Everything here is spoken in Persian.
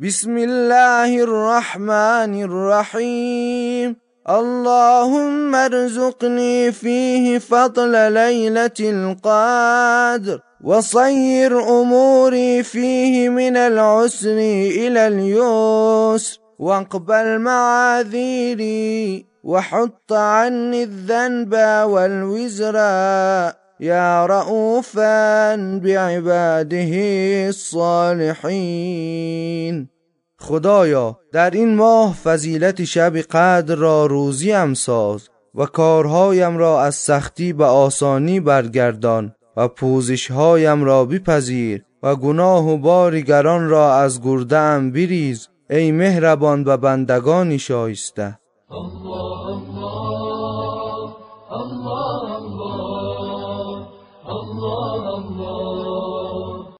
بسم الله الرحمن الرحيم. اللهم ارزقني فيه فضل ليلة القدر وصير أموري فيه من العسر إلى اليسر واقبل معاذيري وحط عني الذنب والوزر يا رؤوفا بعباده الصالحين. خدایا در این ماه فضیلت شب قدر را روزیم ساز و کارهایم را از سختی به آسانی برگردان و پوزشهایم را بپذیر و گناه و باریگران را از گرده ام بریز ای مهربان و بندگانی شایسته. الله الله الله الله الله الله